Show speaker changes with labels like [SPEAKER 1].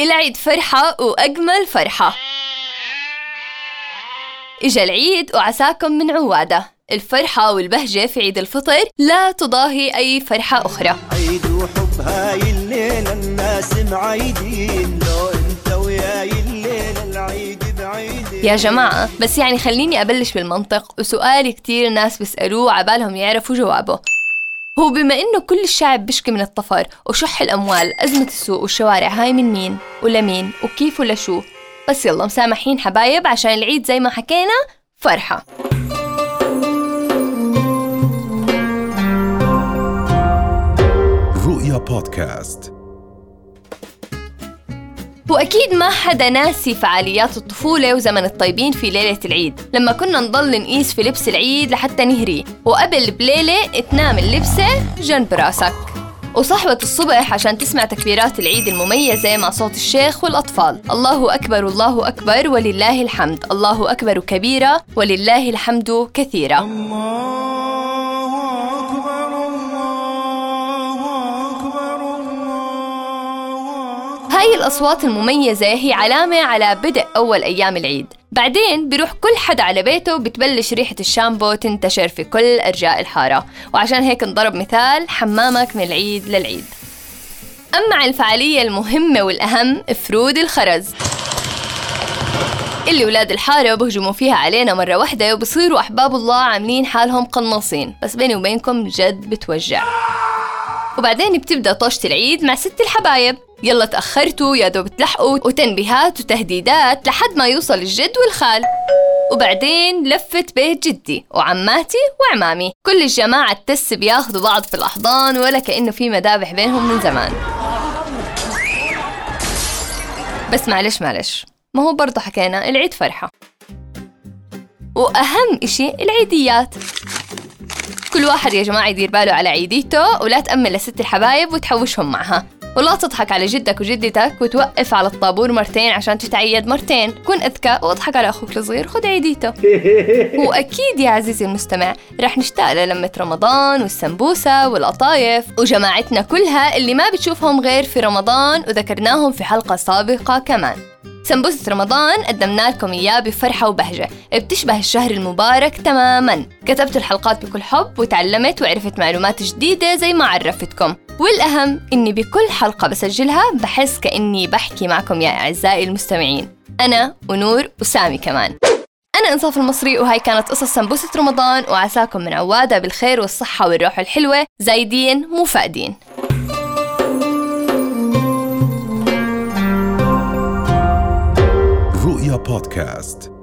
[SPEAKER 1] العيد فرحة وأجمل فرحة. إجا العيد وعساكم من عوادة. الفرحة والبهجة في عيد الفطر لا تضاهي أي فرحة أخرى.
[SPEAKER 2] عيد وحب هاي الليلة الناس معيدين. لو أنت وياي الليلة العيد بعيد
[SPEAKER 1] يا جماعة بس يعني خليني أبلش بالمنطق وسؤال كتير ناس بيسألوه عبالهم يعرفوا جوابه. هو بما إنه كل الشعب بيشكي من الطفر وشح الأموال أزمة السوق والشوارع هاي من مين ولمين وكيف ولشو بس يلا مسامحين حبايب عشان العيد زي ما حكينا فرحة.
[SPEAKER 3] رؤيا بودكاست.
[SPEAKER 1] وأكيد ما حدا ناسي فعاليات الطفولة وزمن الطيبين في ليلة العيد لما كنا نضل نقيس في لبس العيد لحتى نهريه وقبل بليلة تنام اللبسة جنب راسك وصحوة الصبح عشان تسمع تكبيرات العيد المميزة مع صوت الشيخ والأطفال. الله أكبر الله أكبر ولله الحمد. الله أكبر كبيرا ولله الحمد كثيرا هاي الأصوات المميزة هي علامة على بدء أول أيام العيد. بعدين بيروح كل حدا على بيته وبتبلش ريحة الشامبو تنتشر في كل أرجاء الحارة. وعشان هيك انضرب مثال حمامك من العيد للعيد. أما عن الفعالية المهمة والأهم فرود الخرز. اللي ولاد الحارة بهجموا فيها علينا مرة واحدة وبصيروا أحباب الله عاملين حالهم قناصين. بس بيني وبينكم جد بتوجع. وبعدين بتبدأ طوشة العيد مع ست الحبايب. يلا تأخرتوا يا دوب تلحقوا. وتنبيهات وتهديدات لحد ما يوصل الجد والخال. وبعدين لفت بيت جدي وعماتي وعمامي. كل الجماعة التس بياخذوا بعض في الأحضان ولا كأنه في مذابح بينهم من زمان. بس معلش معلش. ما هو برضه حكينا العيد فرحة. وأهم إشي العيديات. كل واحد يا جماعة يدير باله على عيديته ولا تأمل لست الحبايب وتحوشهم معها. ولا تضحك على جدك وجدتك وتوقف على الطابور مرتين عشان تتعيد مرتين. كن أذكى وأضحك على أخوك الصغير خد عيديته. وأكيد يا عزيزي المستمع رح نشتاق للمة رمضان والسمبوسة والقطايف وجماعتنا كلها اللي ما بتشوفهم غير في رمضان وذكرناهم في حلقة سابقة كمان. سمبوسة رمضان قدمنا لكم إياه بفرحة وبهجة. بتشبه الشهر المبارك تماما. كتبت الحلقات بكل حب وتعلمت وعرفت معلومات جديدة زي ما عرفتكم. والأهم إني بكل حلقة بسجلها بحس كأني بحكي معكم يا أعزائي المستمعين. أنا ونور وسامي كمان. أنا إنصاف المصري وهاي كانت قصص سمبوسة رمضان وعساكم من عوادة بالخير والصحة والروح الحلوة زايدين مو فاقدين
[SPEAKER 3] رؤيا بودكاست.